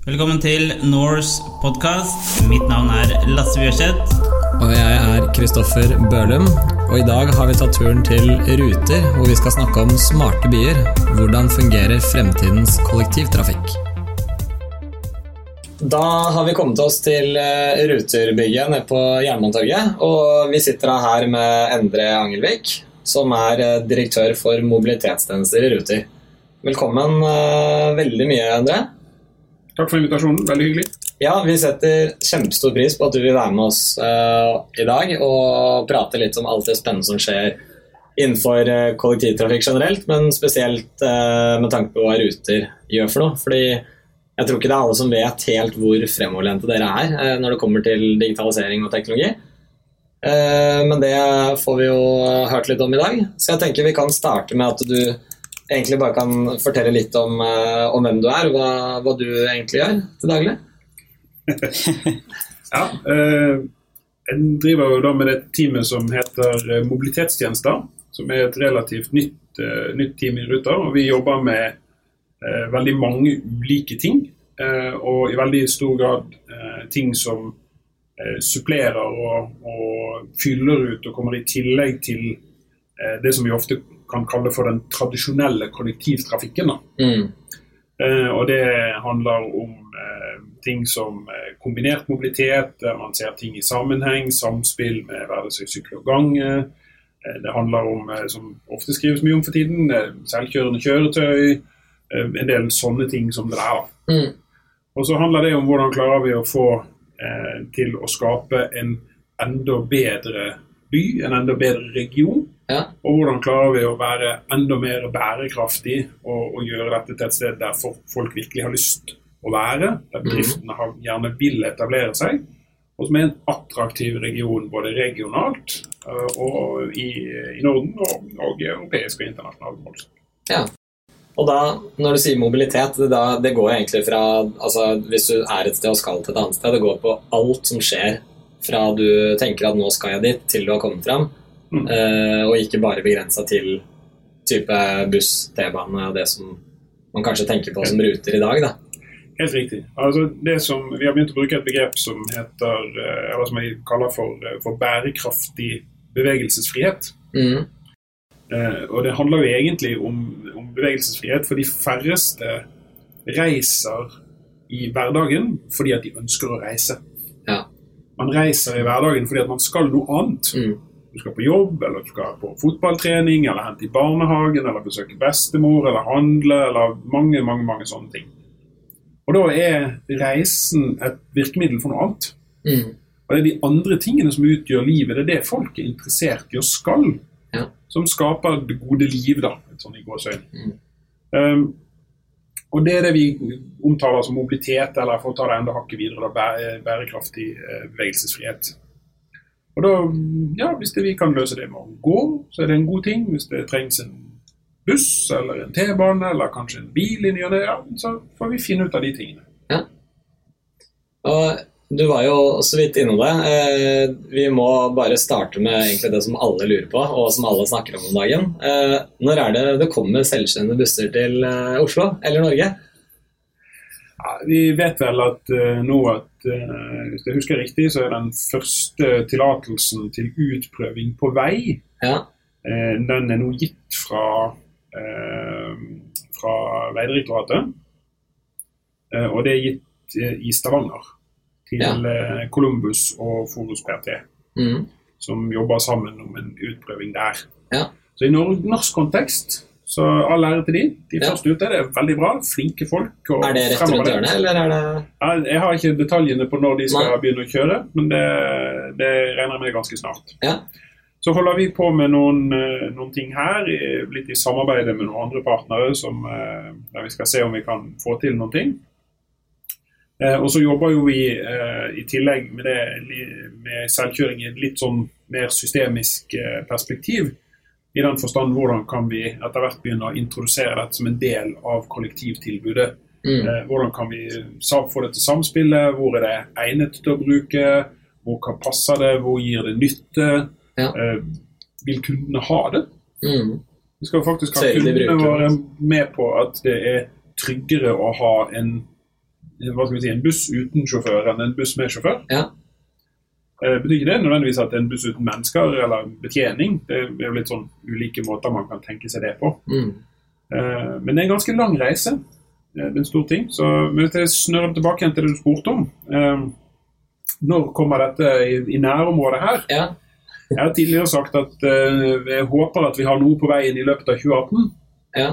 Velkommen til Norse podkast. Mitt navn er Lasse Bjørseth. Og jeg er Kristoffer Bølum, og i dag har vi tatt turen til Ruter, hvor vi skal snakke om smarte byer. Hvordan fungerer fremtidens kollektivtrafikk? Da har vi kommet oss til eh, Ruterbygget nede på Jernbanetorget. Og vi sitter da her med Endre Angelvik, som er eh, direktør for mobilitetstjenester i Ruter. Velkommen eh, veldig mye, Endre. Takk for invitasjonen. Veldig hyggelig. Ja, vi setter kjempestor pris på at du vil være med oss uh, i dag og prate litt om alt det spennende som skjer innenfor uh, kollektivtrafikk generelt, men spesielt uh, med tanke på hva Ruter gjør for noe. Fordi jeg tror ikke det er alle som vet helt hvor fremoverlente dere er når det kommer til digitalisering og teknologi. men det får vi jo hørt litt om i dag, så jeg tenker vi kan starte med at du egentlig bare kan fortelle litt om, om hvem du er, og hva, hva du egentlig gjør til daglig. ja, eh, jeg driver jo da med det teamet som heter eh, Mobilitetstjenester. Som er et relativt nytt, eh, nytt team i Ruter. og Vi jobber med eh, veldig mange ulike ting. Eh, og i veldig stor grad eh, ting som supplerer og, og, fyller ut og kommer i tillegg til det som vi ofte kan kalle for den tradisjonelle kollektivtrafikken. Mm. og det handler om ting som eh, kombinert mobilitet, der man ser ting i sammenheng, samspill med hverdagslig sykkel og gange. Eh, det handler om, eh, som ofte skrives mye om for tiden, selvkjørende kjøretøy. En del sånne ting som det er. Mm. Og så handler det om hvordan klarer vi å få eh, til å skape en enda bedre by, en enda bedre region. Ja. Og hvordan klarer vi å være enda mer bærekraftig og, og gjøre dette til et sted der folk virkelig har lyst å være, der bedriftene har, gjerne vil etablere seg. Og som er en attraktiv region både regionalt uh, og i, i, Norden og, og europeisk og internasjonalt. Ja. Og da, når du sier mobilitet, det, da, det går egentlig fra altså Hvis du er et sted og skal til et annet sted, det går på alt som skjer fra du tenker at nå skal jeg dit, til du har kommet fram. Mm. Uh, og ikke bare begrensa til type buss, T-bane og det som man kanskje tenker på som ruter i dag. da. Helt riktig. Altså det som, vi har begynt å bruke et begrep som heter, eh, eller som jeg kaller for, eh, for bærekraftig bevegelsesfrihet. Mm. Eh, og Det handler jo egentlig om, om, bevegelsesfrihet, for de færreste reiser i hverdagen fordi at de ønsker å reise. Ja. Man reiser i hverdagen fordi at man skal noe annet. Mm. Du skal på jobb, eller du skal på fotballtrening, eller hente i barnehagen, eller besøke bestemor, eller handle, eller mange, mange, mange sånne ting. Og da er reisen et virkemiddel for noe annet. Mm. Og det er de andre tingene som utgjør livet. Det er det folk er interessert i og skal. Ja. Som skaper det gode liv, da. Sånn i gåsøyn. Mm. Um, og det er det vi omtaler som mobilitet, eller for å ta det enda hakket videre, da, bærekraftig eh, bevegelsesfrihet. Og da, ja, Hvis det, vi kan løse det med å gå, så er det en god ting. Hvis det trengs en buss eller en T-bane eller kanskje en bil i ny og ne, ja, så får vi finne ut av de tingene. Ja. Og du var jo så vidt innom det. Eh, vi må bare starte med det som alle lurer på, og som alle snakker om om dagen. Eh, når er det det kommer selvkjørende busser til eh, Oslo eller Norge? Ja, vi vet vel at nå at hvis jeg husker riktig, så er den første tillatelsen til utprøving på vei, ja. uh, den er nå gitt fra Eh, fra Vegdirektoratet. Eh, og det er gitt eh, i Stavanger til ja. Columbus og Forus PT, mm. som jobber sammen om en utprøving der. Ja. Så i norsk kontekst så all ære til de. De ja. første ute det er veldig bra. Flinke folk. er det rett rundt hjørnet, eller er det ja, Jeg har ikke detaljene på når de skal Nei. begynne å kjøre, men det, det regner jeg med ganske snart. Ja. Så holder vi på med noen, eh, noen, ting her, litt i samarbeid med noen andre partnere, som, eh, der vi skal se om vi kan få til noen ting. Eh, og så jobber jo vi i tillegg med, det, med selvkjøring i et litt sånn mer systemisk perspektiv. I den forstand hvordan kan vi etter hvert begynne å introdusere dette som en del av kollektivtilbudet. Mm. Hvordan kan vi få det til samspillet, hvor er det egnet til å bruke, hvor passer det, hvor gir det nytte ja. eh, vil kundene ha det? Mm. Vi skal faktisk ha kundene våre med på at det er tryggere å ha en si, en buss uten sjåfør enn en buss med sjåfør. Ja. Eh, betyr ikke det nødvendigvis at en buss uten mennesker eller betjening. Det er jo litt sånn ulike måter man kan tenke seg det på. Mm. Eh, men det er en ganske lang reise. Eh, Det er en stor ting. Så men hvis jeg snører tilbake igjen til det du spurte om. Når kommer dette i, i nærområdet her? ja. Jeg har tidligere sagt at jeg håper at vi har noe på veien i løpet av 2018. ja.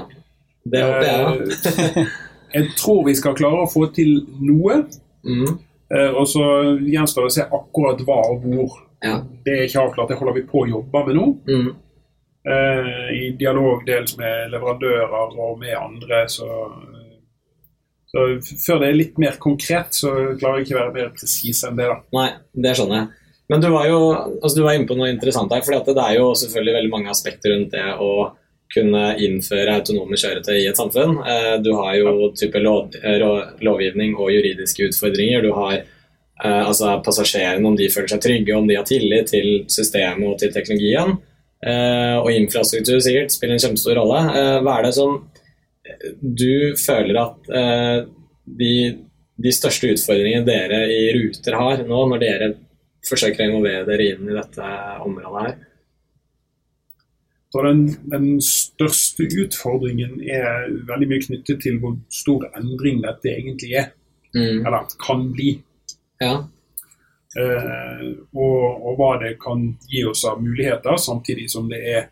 Det håper jeg òg. Jeg tror vi skal klare å få til noe. Mm. Eh, Og så gjenstår det å se akkurat hva og hvor. Ja. Det er ikke avklart. Det holder vi på å jobbe med nå. Mm. eh, I dialog dels med leverandører og med andre. Så, så før det er litt mer konkret, så klarer jeg ikke å være mer presis enn det. da. Nei, det skjønner jeg. Men du var jo altså du var inne på noe interessant her. For det er jo selvfølgelig veldig mange aspekter rundt det å kunne innføre autonome kjøretøy i et samfunn. Eh, Du har jo type eh, lovgivning og juridiske utfordringer. Du har eh, altså passasjerene, om de føler seg trygge, om de har tillit til systemet og til teknologien. Og infrastruktur sikkert spiller en kjempestor rolle. Hva er det som du føler at de, de største utfordringene dere i Ruter har nå, når dere forsøker å involvere dere inn i dette området her? Så den, den største utfordringen er veldig mye knyttet til hvor stor endring dette egentlig er, Mm. eller kan bli. Ja. Eh, og, og hva det kan gi oss av muligheter, samtidig som det er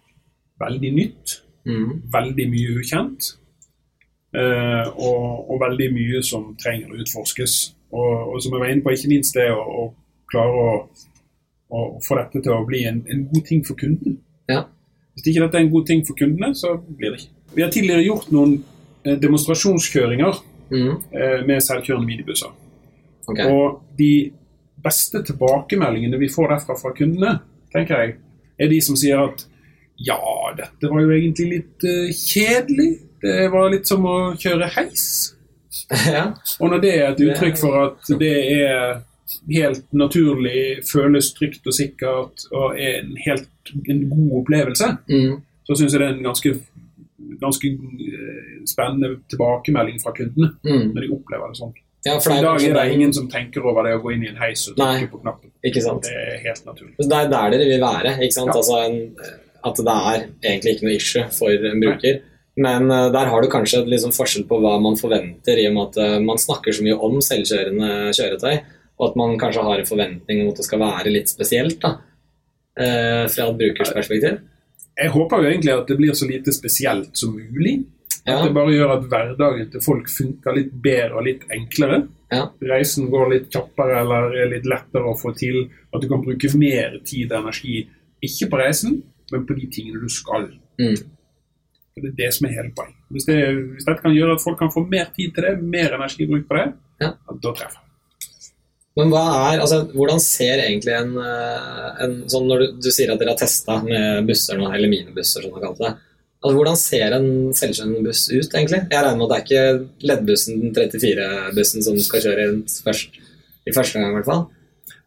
veldig nytt. Mm. veldig mye ukjent. eh, og, og veldig mye som trenger å utforskes. Og, og som jeg var inne på, ikke minst det å, å klare å, å få dette til å bli en, en god ting for kunden. Ja. Hvis ikke dette er en god ting for kundene, så blir det ikke. Vi har tidligere gjort noen eh, demonstrasjonskjøringer Mm. eh, med selvkjørende minibusser. Okay. Og de beste tilbakemeldingene vi får derfra fra kundene, tenker jeg, er de som sier at ja, dette var jo egentlig litt uh, kjedelig. Det var litt som å kjøre heis. ja. Og når det er et uttrykk for at det er helt naturlig, føles trygt og sikkert og er en helt en god opplevelse, Mm. så syns jeg det er en ganske, ganske eh, spennende tilbakemelding fra kundene Mm. når de opplever det sånn. ja, for I det dag er det den- ingen som tenker over det å gå inn i en heis og Nei. trykke på knappen. Ikke sant? Det er helt naturlig. Så Det er der dere vil være. ikke sant? Ja. Altså en, at det er egentlig ikke noe issue for en bruker. Men eh, der har du kanskje liksom forskjell på hva man forventer, i og med at eh, man snakker så mye om selvkjørende kjøretøy, og at man kanskje har en forventning om at det skal være litt spesielt da, eh, fra et brukersperspektiv. Jeg håper jo egentlig at det blir så lite spesielt som mulig. Ja. At det bare gjør at hverdagen til folk funker litt bedre og litt enklere. Ja. Reisen går litt kjappere eller er litt lettere å få til. At du kan bruke mer tid og energi, ikke på reisen, men på de tingene du skal. Mm. For Det er det som er hele poenget. Hvis, det, hvis dette kan gjøre at folk kan få mer tid til det, mer energibruk på det, Ja. da treffer. Men er, altså, hvordan ser egentlig en, eh, en sånn Når du, du sier at dere har testa med busser nå, eller minibusser, som man kalte det. Altså, hvordan ser en selvkjørende buss ut, egentlig? Jeg regner med at det er ikke leddbussen, 34-bussen, som skal kjøre rundt først, i første gang, i hvert fall?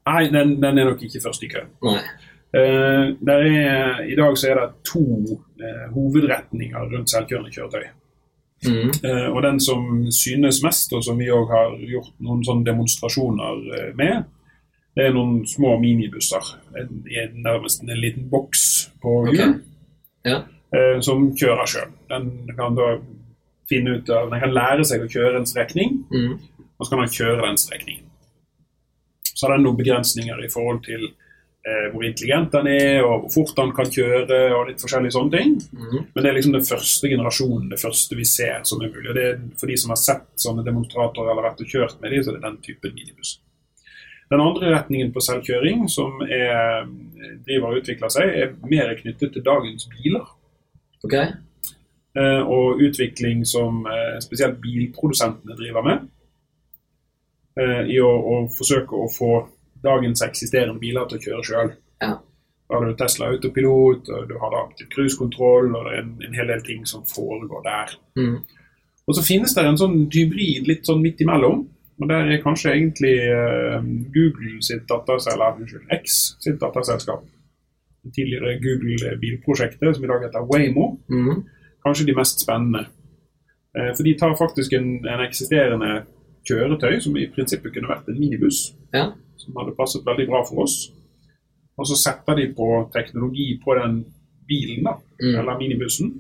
Nei, den, den er nok ikke først i køen. Nei. Uh, er, I dag så er det to uh, hovedretninger rundt selvkjørende kjøretøy. Mm. Eh, og den som synes mest, og som vi òg har gjort noen sånne demonstrasjoner eh, med, det er noen små minibusser. En, en, nærmest en liten boks på hjul okay. Ja. eh, som kjører sjøl. Den kan da finne ut av, den kan lære seg å kjøre en strekning, Mm. og så kan den kjøre den strekningen. Så har den noen begrensninger i forhold til hvor intelligent den er, og hvor fort den kan kjøre, og litt forskjellige sånne ting. Mm. Men det er liksom den første generasjonen, det første vi ser som er mulig. Og det er For de som har sett sånne demonstratorer eller vært og kjørt med dem, så det er det den typen minibuss. Den andre retningen på selvkjøring som er, driver og utvikler seg, er mer knyttet til dagens biler. Ok. Eh, og utvikling som eh, spesielt bilprodusentene driver med. Eh, I å, å forsøke å få dagens eksisterende biler til å kjøre sjøl. Ja. Da har du Tesla autopilot, og du har da cruisekontroll, og det er en, en hel del ting som foregår der. Mm. Og så finnes det en sånn hybrid litt sånn midt imellom. Og der er kanskje egentlig uh, Google sitt datterselskap, unnskyld, X sitt datterselskap. Det tidligere Google-bilprosjektet, som i dag heter Waymo Mm. kanskje de mest spennende. Uh, For de tar faktisk en, en eksisterende kjøretøy som i prinsippet kunne vært en minibuss, Ja. Som hadde passet veldig bra for oss. Og så setter de på teknologi på den bilen, da, Mm. eller minibussen,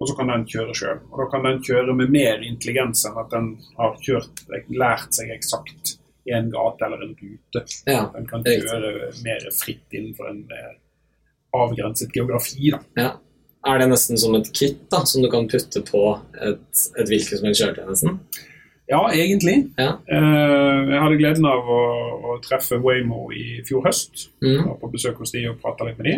og så kan den kjøre sjøl. Og da kan den kjøre med mer intelligens enn at den har kjørt, lært seg eksakt i en gate eller en rute. ja. Den kan kjøre mer fritt innenfor en mer avgrenset geografi. da. ja. Er det nesten som et kit da, som du kan putte på et, et hvilket som helst kjøretøy? nesten? Ja, egentlig. Ja. Uh, jeg hadde gleden av å, å treffe Waymo i fjor høst. Jeg Mm. var på besøk hos de og prata litt med de.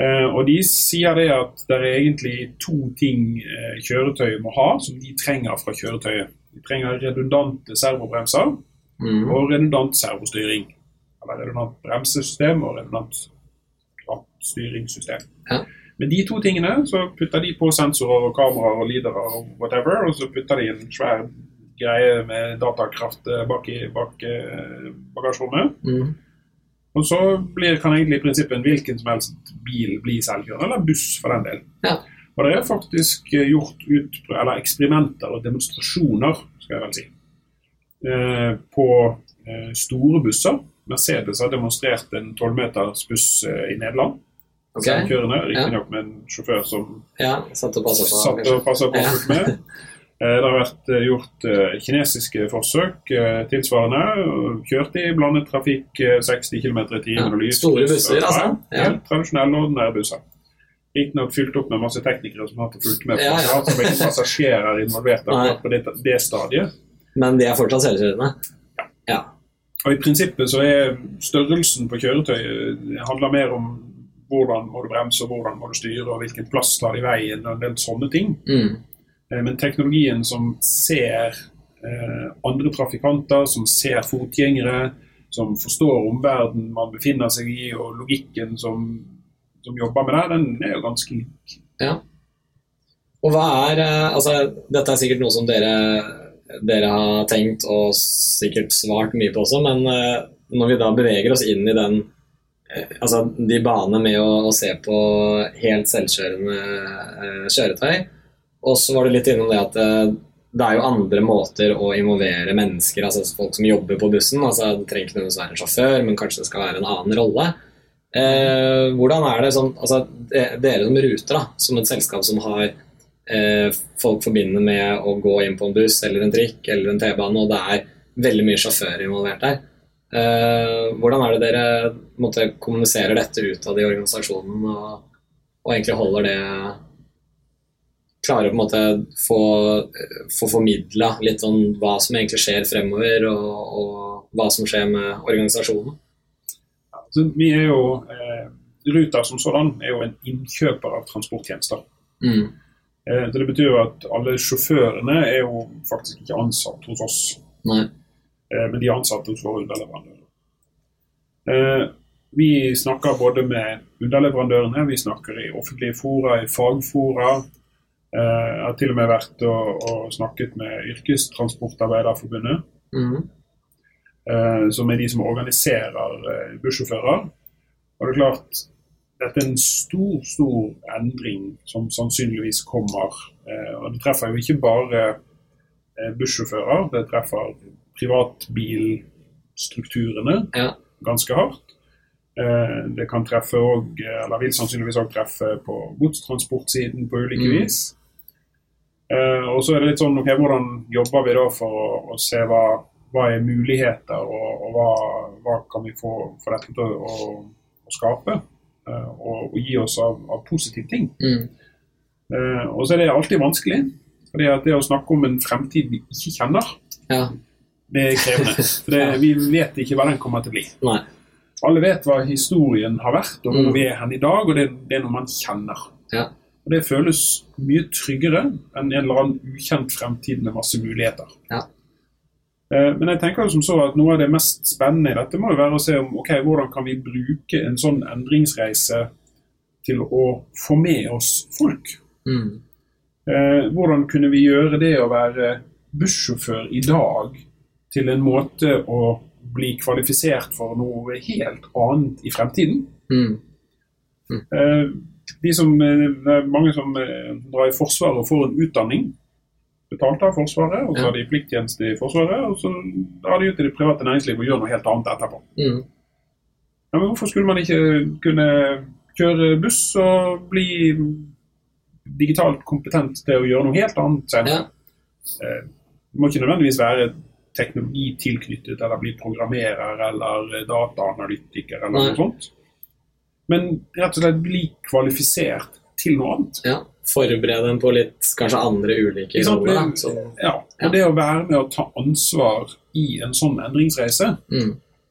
Uh, og de sier det at det er egentlig to ting uh, kjøretøyet må ha, som de trenger fra kjøretøyet. De trenger redundante servobremser Mm. og redundant servostyring. Eller redundant bremsesystem og redundant styringssystem. Ja. Med de to tingene så putter de på sensorer og kameraer og lidere og whatever, og så putter de en svær greie med datakraft eh, bak i bak, eh, bagasjerommet. Mm. Og så blir, kan egentlig i prinsippet en hvilken som helst bil bli selvkjørende, eller buss for den del. Ja. Og det er faktisk eh, gjort ut, eller eksperimenter og demonstrasjoner, skal jeg vel si, eh, på eh, store busser. Mercedes har demonstrert en 12 meters buss eh, i Nederland. Okay. Selvkjørende, riktignok med en sjåfør som Ja, satt og passet på. satt og passet på Ja. med. Eh, Det har vært eh, gjort eh, kinesiske forsøk tilsvarende. Kjørt i blandet trafikk eh, 60 km i timen. Ja, store busser, altså. Ja, helt tradisjonelle, ordinære busser. Riktignok fylt opp med masse teknikere som har fulgt med. Ja, ja. det, Som ikke passasjerer involvert på det, det stadiet. Men de er fortsatt selvkjørende? Ja. Og I prinsippet så er størrelsen på kjøretøyet handler mer om hvordan må du bremse, og hvordan må du styre, og hvilken plass tar det i veien, og en del sånne ting. Mm. Eh, Men teknologien som ser eh, andre trafikanter, som ser fotgjengere, som forstår omverdenen man befinner seg i, og logikken som, som jobber med det, den er jo ganske lik. Ja. Og hva er eh, Altså, dette er sikkert noe som dere, dere har tenkt og sikkert svart mye på også, men når vi da beveger oss inn i den Altså de banene med å, å se på helt selvkjørende kjøretøy, og så var du litt innom det at eh, det er jo andre måter å involvere mennesker, altså folk som jobber på bussen. altså Det trenger ikke nødvendigvis være en sjåfør, men kanskje det skal være en annen rolle. Eh, hvordan er det sånn, altså Dere som ruter, da, som et selskap som har eh, folk forbinder med å gå inn på en buss eller en trikk eller en T-bane, og det er veldig mye sjåfører involvert der. Eh, hvordan er det dere måtte, kommuniserer dette ut av de organisasjonene og, og egentlig holder det Klarer å på en måte få, få formidla litt om hva som egentlig skjer fremover, og, og hva som skjer med organisasjonen? Så vi er jo, eh, Ruter som sådan er jo en innkjøper av transporttjenester. Mm. Eh, Det betyr jo at alle sjåførene er jo faktisk ikke ansatt hos oss. Eh, men de er ansatt hos våre underleverandører. Eh, vi snakker både med underleverandørene, vi snakker i offentlige fora, i fagfora. Eh, jeg har til og med vært og, og snakket med Yrkestransportarbeiderforbundet, Mm. eh, som er de som organiserer eh, bussjåfører. Og det er klart, dette er en stor, stor endring som sannsynligvis kommer. Og det treffer jo ikke bare bussjåfører, det treffer privatbilstrukturene Ja. ganske hardt. Det kan treffe og, eller vil sannsynligvis også treffe på godstransportsiden på ulike Mm. vis. Eh, Og så er det litt sånn, ok, hvordan jobber vi da for å, å se hva, hva er muligheter, og, og hva, hva kan vi få for dette til å, å, å skape? eh, Og, og gi oss av, av positive ting. Mm. Eh, Og så er det alltid vanskelig. fordi at det å snakke om en fremtid vi ikke kjenner, Ja. det er krevende. For det, vi vet ikke hva den kommer til å bli. Nei. Alle vet hva historien har vært, og hvor Mm. vi er hen i dag, og det, det er noe man kjenner. Ja. Og Det føles mye tryggere enn en eller annen ukjent fremtid med masse muligheter. Ja. Eh, Men jeg tenker som så at noe av det mest spennende i dette må jo være å se om ok, hvordan kan vi bruke en sånn endringsreise til å få med oss folk. Mm. Eh, hvordan kunne vi gjøre det å være bussjåfør i dag til en måte å bli kvalifisert for noe helt annet i fremtiden? Mm. Eh, de som, eh, det er mange som eh, drar i Forsvaret og får en utdanning. betalt av Forsvaret, og så har de plikttjeneste i Forsvaret, og så drar de ut i det private næringslivet og gjør noe helt annet etterpå. Mm. Ja, men hvorfor skulle man ikke kunne kjøre buss og bli digitalt kompetent til å gjøre noe helt annet senere? Ja. Eh, Det må ikke nødvendigvis være teknologi tilknyttet, eller bli programmerer eller dataanalytiker eller Nei. noe sånt. Men rett og slett bli kvalifisert til noe annet. ja. Forberede dem på litt kanskje andre ulike roller. Ja, og det å være med å ta ansvar i en sånn endringsreise, mm.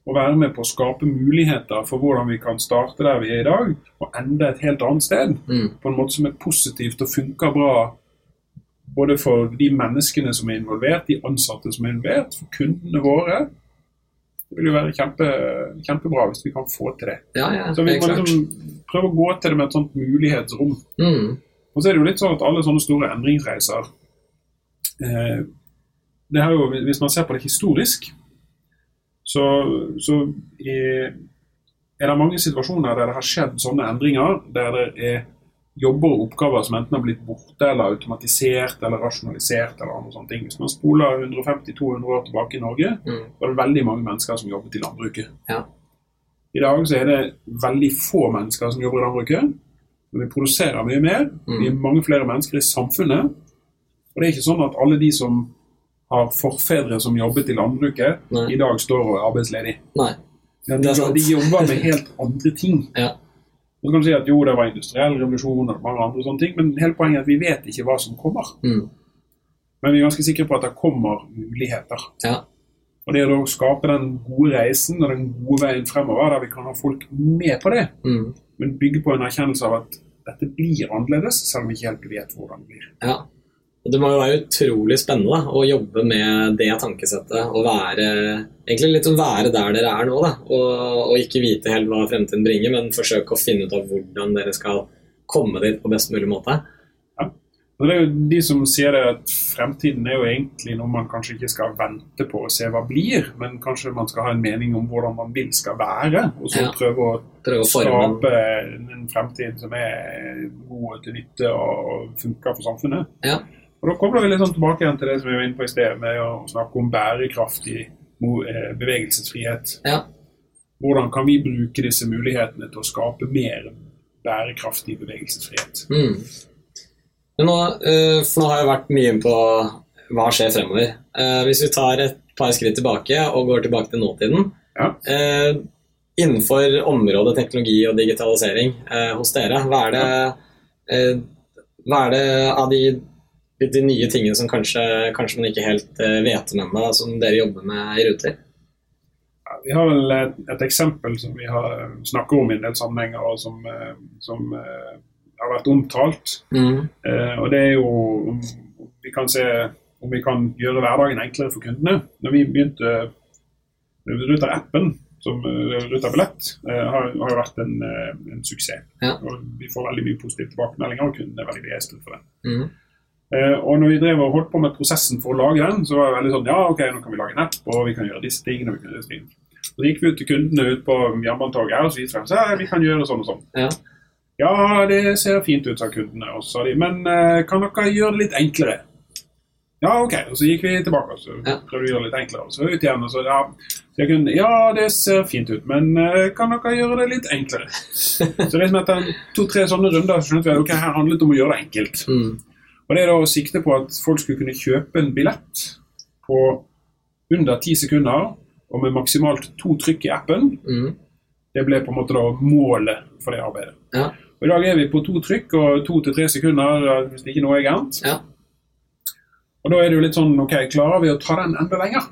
og være med på å skape muligheter for hvordan vi kan starte der vi er i dag, og ende et helt annet sted, Mm. på en måte som er positivt og funker bra både for de menneskene som er involvert, de ansatte som er involvert, for kundene våre. Det vil jo være kjempe, kjempebra hvis vi kan få til det. Ja, ja, Så vi må liksom prøve å gå til det med et sånt mulighetsrom. Mm. Og så er det jo litt sånn at alle sånne store endringsreiser eh, det her jo, Hvis man ser på det historisk, så, så er, er det mange situasjoner der det har skjedd sånne endringer, der det er jobber og oppgaver som enten har blitt borte eller automatisert eller rasjonalisert. eller andre sånne ting. Hvis man spoler 150-200 år tilbake i Norge, Mm. var det veldig mange mennesker som jobbet i landbruket. Ja. I dag så er det veldig få mennesker som jobber i landbruket. Men vi produserer mye mer. Mm. Vi er mange flere mennesker i samfunnet. Og det er ikke sånn at alle de som har forfedre som jobbet i landbruket, Nei. i dag står og er arbeidsledige. Nei. De, de jobber med helt andre ting. Ja. Så kan du si at jo, det var industriell revolusjon og mange andre sånne ting, men hele poenget er at vi vet ikke hva som kommer. Mm. Men vi er ganske sikre på at det kommer muligheter. Ja. Og det å skape den gode reisen og den gode veien fremover, der vi kan ha folk med på det, Mm. men bygge på en erkjennelse av at dette blir annerledes, selv om vi ikke helt vet hvordan det blir. Ja. Og det må jo være utrolig spennende da, å jobbe med det tankesettet og være egentlig litt å være der dere er nå. Da, og, og ikke vite helt hva fremtiden bringer, men forsøke å finne ut av hvordan dere skal komme dit på best mulig måte. Og det er jo de som sier det at fremtiden er jo egentlig noe man kanskje ikke skal vente på å se hva blir, men kanskje man skal ha en mening om hvordan man vil skal være, og så Ja. prøve å Prøve å skape en fremtid som er god til nytte og funker for samfunnet. Ja. Og Da kobler vi litt sånn tilbake igjen til det som vi var inne på i sted, med å snakke om bærekraftig eh, bevegelsesfrihet. Ja. Hvordan kan vi bruke disse mulighetene til å skape mer bærekraftig bevegelsesfrihet? Mm. Nå, eh, for nå har jeg vært mye inne på hva skjer fremover. Eh, hvis vi tar et par skritt tilbake og går tilbake til nåtiden. Ja. Innenfor området teknologi og digitalisering hos dere, hva er det, hva er det av de, de nye tingene som kanskje, kanskje man ikke helt eh, vet om ennå, som dere jobber med i Ruter? Ja, Vi har vel et, et eksempel som vi har snakker om i en del sammenhenger, og som, eh, som eh, har vært omtalt. Mm. Eh, og det er jo om vi kan se om vi kan gjøre hverdagen enklere for kundene. Når vi begynte Ruter-appen, som eh, Ruter Billett, eh, har, har jo vært en, eh, en suksess. Ja. Og vi får veldig mye positive tilbakemeldinger, og kundene er veldig begeistret for det. Mm. Eh, og når vi drev og holdt på med prosessen for å lage den, så var det veldig sånn Ja, ok, nå kan vi lage en app, og vi kan gjøre disse tingene. og vi kan gjøre disse tingene. Så gikk vi ut til kundene ut på jernbanetoget her, og så viste frem så, ja, vi kan gjøre sånn og sånn. Ja. Ja, det ser fint ut, sa kundene. Og så sa de, men eh, kan dere gjøre det litt enklere? Ja, ok. Og så gikk vi tilbake og så prøvde vi å gjøre det litt enklere. Og så ut igjen, og så ja, så kunne, ja, det ser fint ut, men eh, kan dere gjøre det litt enklere? så liksom etter to-tre sånne runder så skjønte vi at ok, her handlet det om å gjøre det enkelt. Mm. Og det er da å sikte på at folk skulle kunne kjøpe en billett på under ti sekunder, og med maksimalt to trykk i appen. Mm. Det ble på en måte da målet for det arbeidet. Ja. Og I dag er vi på to trykk og to til tre sekunder hvis det ikke noe er gærent. Ja. Og da er det jo litt sånn Ok, klarer vi å ta den enda lenger?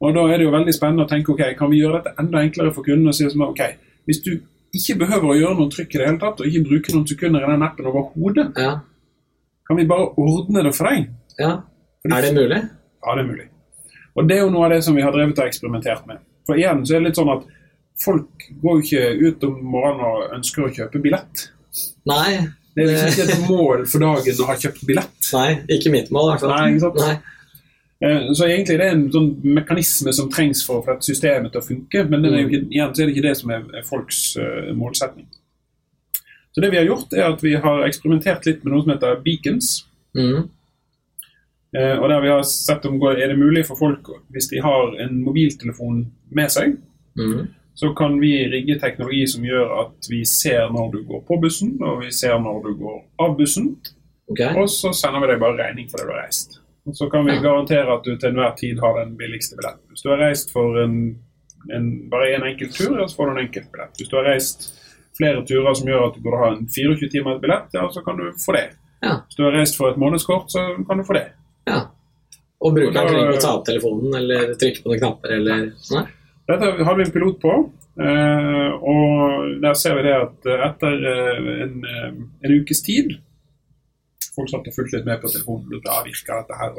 Og da er det jo veldig spennende å tenke ok, kan vi gjøre dette enda enklere for kundene? og si som, ok, Hvis du ikke behøver å gjøre noen trykk i det hele tatt, og ikke bruke noen sekunder i den appen overhodet, Ja. Kan vi bare ordne det for deg? ja. Er det mulig? Ja, det er mulig. Og det er jo noe av det som vi har drevet og eksperimentert med. For igjen så er det litt sånn at folk går jo ikke ut om morgenen og ønsker å kjøpe billett. Nei. Det er liksom ikke et mål for dagen å ha kjøpt billett. Nei, ikke mitt mål, i hvert fall. Nei, ikke sant? Nei. Eh, Så egentlig det er en sånn mekanisme som trengs for å få systemet til å funke, men det er jo ikke, igjen så er det ikke det som er er folks eh, målsetning. Så det vi har gjort, er at vi har eksperimentert litt med noe som heter beacons. Mm. Eh, og der vi har sett om Er det mulig for folk, hvis de har en mobiltelefon med seg, mm. så kan vi rigge teknologi som gjør at vi ser når du går på bussen, og vi ser når du går av bussen. Okay. Og så sender vi deg bare regning for det du har reist. Og så kan vi Ja. garantere at du til enhver tid har den billigste billetten. Hvis du har reist for en, en, bare en enkelt tur, så får du en enkelt billett. Hvis du har reist flere turer som gjør at du burde ha en 24 timers billett, ja, så kan du få det. Ja. Hvis du har reist for et månedskort, så kan du få det. ja. Og brukeren trenger ikke å ta opp telefonen eller trykke på noen knapper eller Nei? Dette har vi en pilot på, eh, og der ser vi det at etter eh, en, eh, en ukes tid Folk satt og fulgte litt med på telefonen. Ja, virker dette her?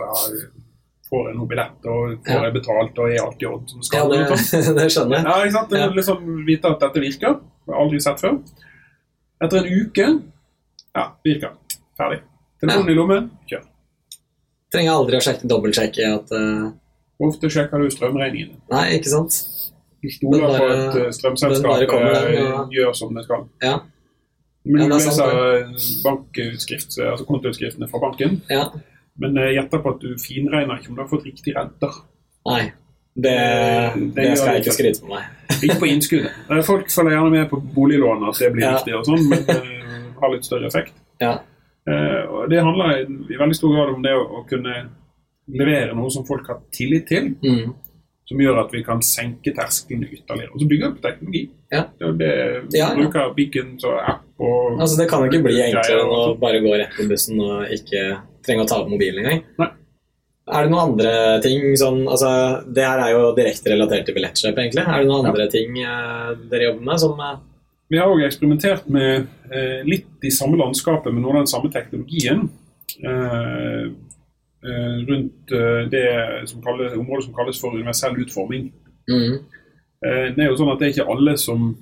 Ja, Får jeg noe billett, og får Ja. jeg betalt, og er alt i orden som Ja, skal? det, sånn. det skjønner jeg. Ja, ikke sant? Ja. liksom Vite at dette virker. Det har aldri sett før. Etter en uke Ja, virker. Ferdig. Telefonen i lommen, kjør. Trenger aldri å sjekke, dobbeltsjekke at uh... Ofte sjekker du strømregningene. Nei, ikke sant? Du stoler på at eh, strømselskapet ja. gjør som det skal. Ja. Men Ja, du det er leser bankutskrift, altså kontoutskriftene fra banken, ja. Men jeg gjetter på at du finregner ikke om du har fått riktig renter. Nei. Det, Det- det skal jeg ikke skryte på meg. Ikke på innskuddet. Eh, Folk følger gjerne med på boliglån at det blir Ja. riktig og sånn, men uh, har litt større effekt. Ja. Uh, Det handler i, i veldig stor grad om det å, å kunne levere noe som folk har tillit til, Mm. Som gjør at vi kan senke terskelen ytterligere. Og så bygger vi på teknologi. Ja. Det Ja, ja. bruker Beacon og app og Altså, det kan jo ikke bli enklere enn å bare gå rett på bussen og ikke trenge å ta opp mobilen engang. Nei. Er det noen andre ting sånn altså, Det her er jo direkte relatert til billettkjøp, egentlig. Er det noen andre ting eh, dere jobber med som eh, Vi har også eksperimentert med eh, litt i samme landskapet, med noe av den samme teknologien. Eh, rundt eh, det som kalles, området som kalles for universell utforming. mm, Eh, det er jo sånn at det er ikke alle som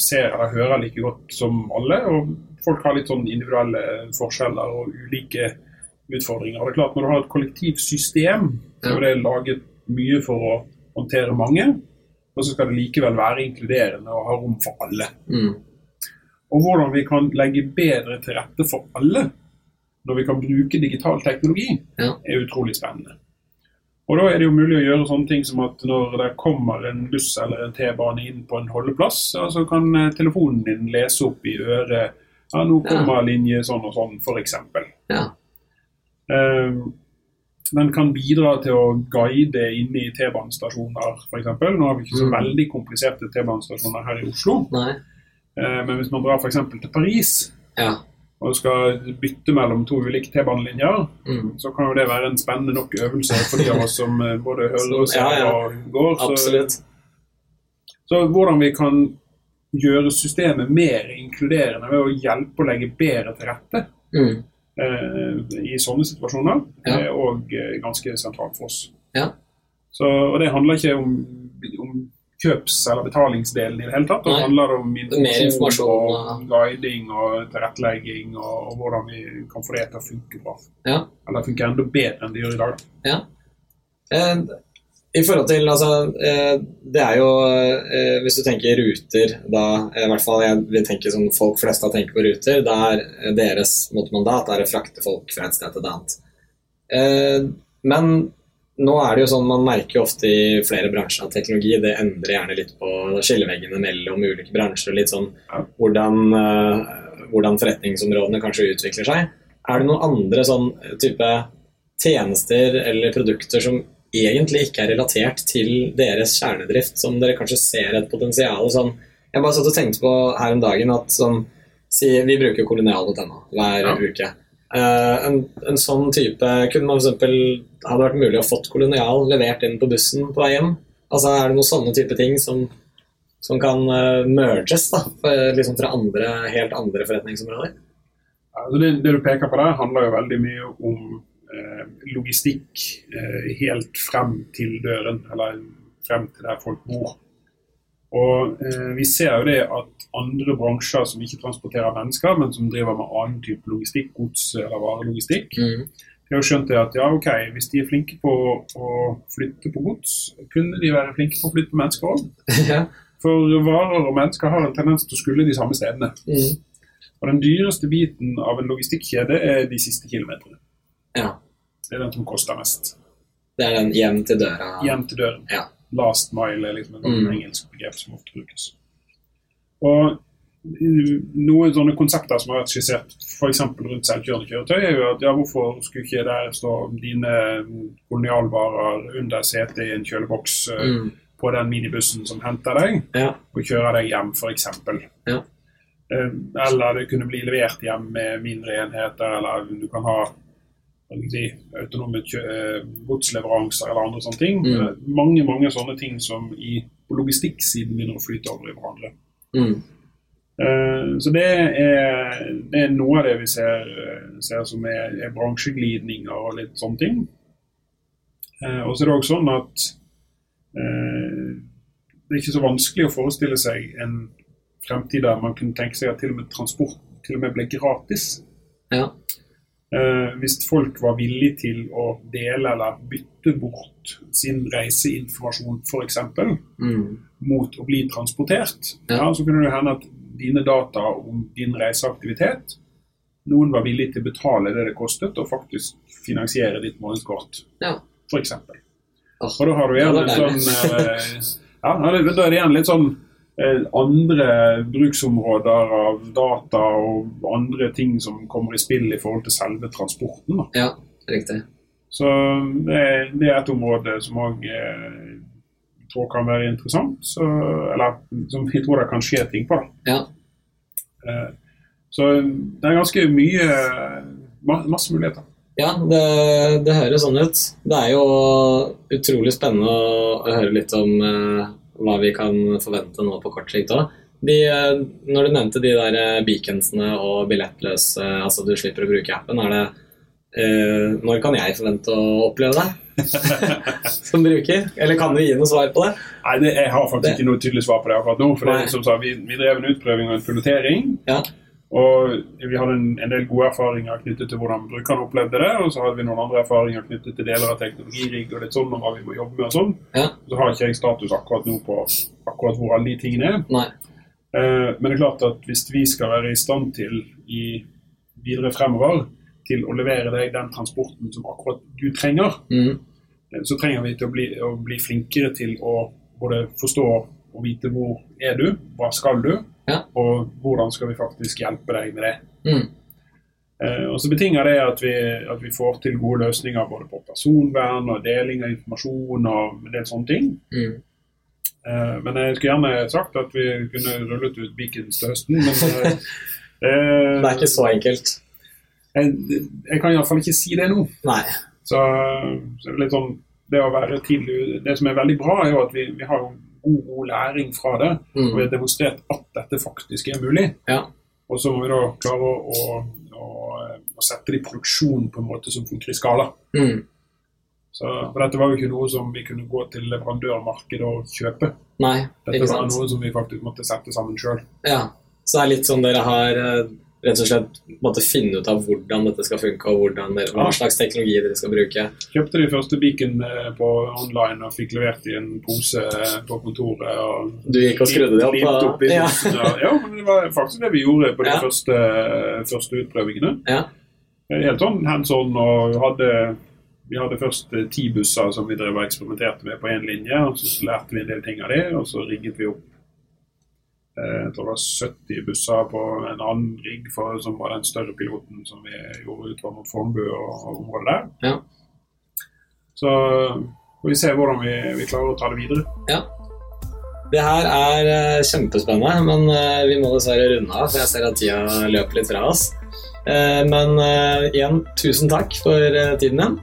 ser eller hører like godt som alle. og Folk har litt sånn individuelle forskjeller og ulike utfordringer. Og det er klart Når du har et kollektivsystem, så er det laget mye for å håndtere mange. Og så skal det likevel være inkluderende og ha rom for alle. mm, Og hvordan vi kan legge bedre til rette for alle når vi kan bruke digital teknologi, Ja. er utrolig spennende. Og Da er det jo mulig å gjøre sånne ting som at når det kommer en buss eller en T-bane inn på en holdeplass, ja, så kan eh, telefonen din lese opp i øret ja, nå kommer linje sånn og sånn, f.eks. ja. Den kan bidra til å guide inne i T-banestasjoner, f.eks. Nå har vi ikke så Mm. veldig kompliserte T-banestasjoner her i Oslo, Nei. eh, men hvis man drar f.eks. til Paris Ja. Og skal bytte mellom to ulike T-banelinjer, Mm, så kan jo det være en spennende nok øvelse for de av oss som eh, både hører og ser Ja, ja. og går. Så, så hvordan vi kan gjøre systemet mer inkluderende ved å hjelpe å legge bedre til rette Mm, eh, i sånne situasjoner, Ja. er òg eh, ganske sentralt for oss. Ja. Så, og det handler ikke om, om kjøps- eller betalingsdelen i det hele tatt. Det handler om informasjon, og guiding og tilrettelegging og, og hvordan vi kan få det til å funke bra. Ja. Eller funke enda bedre enn det gjør i dag. Ja. Eh, I forhold til, altså, eh, det er jo eh, Hvis du tenker ruter, da i hvert fall jeg vil tenke som folk flest har tenkt på ruter, da er eh, deres måte, mandat er å frakte folk fra et sted til et annet. Men nå er det jo sånn man merker jo ofte i flere bransjer at teknologi det endrer gjerne litt på skilleveggene mellom ulike bransjer. litt sånn hvordan, eh, hvordan forretningsområdene kanskje utvikler seg. Er det noen andre sånn type tjenester eller produkter som egentlig ikke er relatert til deres kjernedrift, som dere kanskje ser et potensial sånn Jeg bare satt og tenkte på her om dagen at sånn si, Vi bruker kolonial.no hver Ja. uke. Eh, en, en sånn type Kunne man eksempel Hadde vært mulig å fått kolonial levert inn på bussen på vei hjem? Altså Er det noen sånne type ting som, som kan uh, merges da, for, liksom fra andre, helt andre forretningsområder? Altså det, det du peker på der, handler jo veldig mye om eh, logistikk eh, helt frem til døren, eller frem til der folk bor. Og eh, Vi ser jo det at andre bransjer som ikke transporterer mennesker, men som driver med annen type logistikk, gods eller varelogistikk, Mm. de har skjønt det at ja, ok, hvis de er flinke på å flytte på gods, kunne de være flinke på å flytte på mennesker òg. ja. For varer og mennesker har en tendens til å skulle de samme stedene. Mm. Og Den dyreste biten av en logistikkjede er de siste kilometerne. ja. Det er den som koster mest. Det er den hjem til døra. Hjem til døren. Ja. Last mile er liksom et Mm. engelsk begrep som ofte brukes. Og uh, noen sånne konsepter som har vært skissert f.eks. rundt selvkjørende kjøretøy, er jo at ja, hvorfor skulle ikke der stå dine kolonialvarer under setet i en kjøleboks uh, Mm. på den minibussen som henter deg, Ja. og kjører deg hjem, f.eks. Ja. Eh, Eller det kunne bli levert hjem med mindre enheter, eller du kan ha si, autonome eh, godsleveranser eller andre sånne ting. Mm. Eh, Mange mange sånne ting som i på logistikksiden begynner å flyte over i hverandre. Mm. Eh, Så det er, det er noe av det vi ser, ser som er, er bransjeglidninger og litt sånne ting. Og så er det også sånn at eh, det er ikke så vanskelig å forestille seg en fremtid der man kunne tenke seg at til og med transport til og med ble gratis. Ja. Eh, hvis folk var villige til å dele eller bytte bort sin reiseinformasjon f.eks. Mm. mot å bli transportert, Ja. ja. så kunne det hende at dine data om din reiseaktivitet Noen var villig til å betale det det kostet, og faktisk finansiere ditt månedskort, Ja. f.eks. Og da har du igjen litt sånn eh, Ja, da er det- igjen litt sånn andre bruksområder av data og andre ting som kommer i spill i forhold til selve transporten. Da. ja, riktig. Så det, er- det er et område som òg eh, tror kan være interessant. Så, eller som vi tror det kan skje ting på. Da. Ja. Eh, så det er ganske mye Masse muligheter. Ja, det, det høres sånn ut. Det er jo utrolig spennende å, høre litt om eh, hva vi kan forvente nå på kort sikt òg. Når du nevnte de der eh, beaconsene og billettløse, altså du slipper å bruke appen, er det uh, Når kan jeg forvente å oppleve det som bruker? Eller kan du gi noe svar på det? Nei, det, Jeg har faktisk Det- ikke noe tydelig svar på det akkurat nå. for det, som sa, vi, vi drev en utprøving og en pilotering. Ja. Og vi hadde en, en del gode erfaringer knyttet til hvordan brukerne opplevde det. Og så hadde vi noen andre erfaringer knyttet til deler av teknologirigg og litt sånn, og hva vi må jobbe med og sånn. Ja. Så har ikke jeg status akkurat nå på akkurat hvor alle de tingene er. Nei. Eh, men det er klart at hvis vi skal være i stand til i videre fremover til å levere deg den transporten som akkurat du trenger, Mm. eh, så trenger vi til å bli, å bli flinkere til å både forstå og vite hvor er du, hva skal du, Ja. og hvordan skal vi faktisk hjelpe deg med det. Mm. Eh, og så betinger det at vi, at vi får til gode løsninger både på personvern og deling av informasjon og en del sånne ting. Mm. Eh, men jeg skulle gjerne sagt at vi kunne rullet ut Beacons til høsten, men eh, eh, Det er ikke så enkelt. jeg, jeg kan iallfall ikke si det nå. Nei. Så, så det litt sånn det å være tidlig Det som er veldig bra, er jo at vi, vi har jo god, god læring fra det. Og vi Mm. har demonstrert at dette faktisk er mulig. Ja. Og så må vi da klare å, å, å, sette det i produksjon på en måte som funker i skala. Mm. Så, for dette var jo ikke noe som vi kunne gå til leverandørmarkedet og kjøpe. Nei, Dette ikke var noe som vi faktisk måtte sette sammen sjøl. Ja, så det er litt sånn dere har eh, rett og slett måtte finne ut av hvordan dette skal funke, og hvordan hva slags teknologi dere skal bruke. Kjøpte de første Beacon eh, på online og fikk levert i en pose eh, på kontoret. Og Du gikk og skrudde det opp, opp ja. ja, men det var faktisk det vi gjorde på de Ja. første, første utprøvingene. Ja. Helt sånn hands on og hadde vi hadde først eh, ti busser som vi drev og eksperimenterte med på én linje. og Så lærte vi en del ting av det, og så rigget vi opp eh, jeg tror det var 70 busser på en annen rigg for, som var den større piloten som vi gjorde utover mot Fornebu og, og området der. Ja. Så får vi se hvordan vi, vi klarer å ta det videre. Ja. Det her er eh, kjempespennende, men eh, vi må dessverre runde av, for jeg ser at tida løper litt fra oss. Eh, men eh, igjen, tusen takk for eh, tiden din.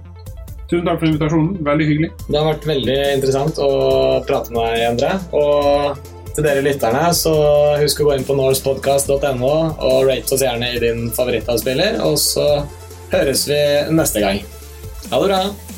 Tusen takk for invitasjonen. Veldig hyggelig. Det har vært veldig interessant å prate med deg, Endre. Og til dere lytterne, så husk å gå inn på norspodcast.no og rate oss gjerne i din favorittavspiller, og så høres vi neste gang. Ha det bra!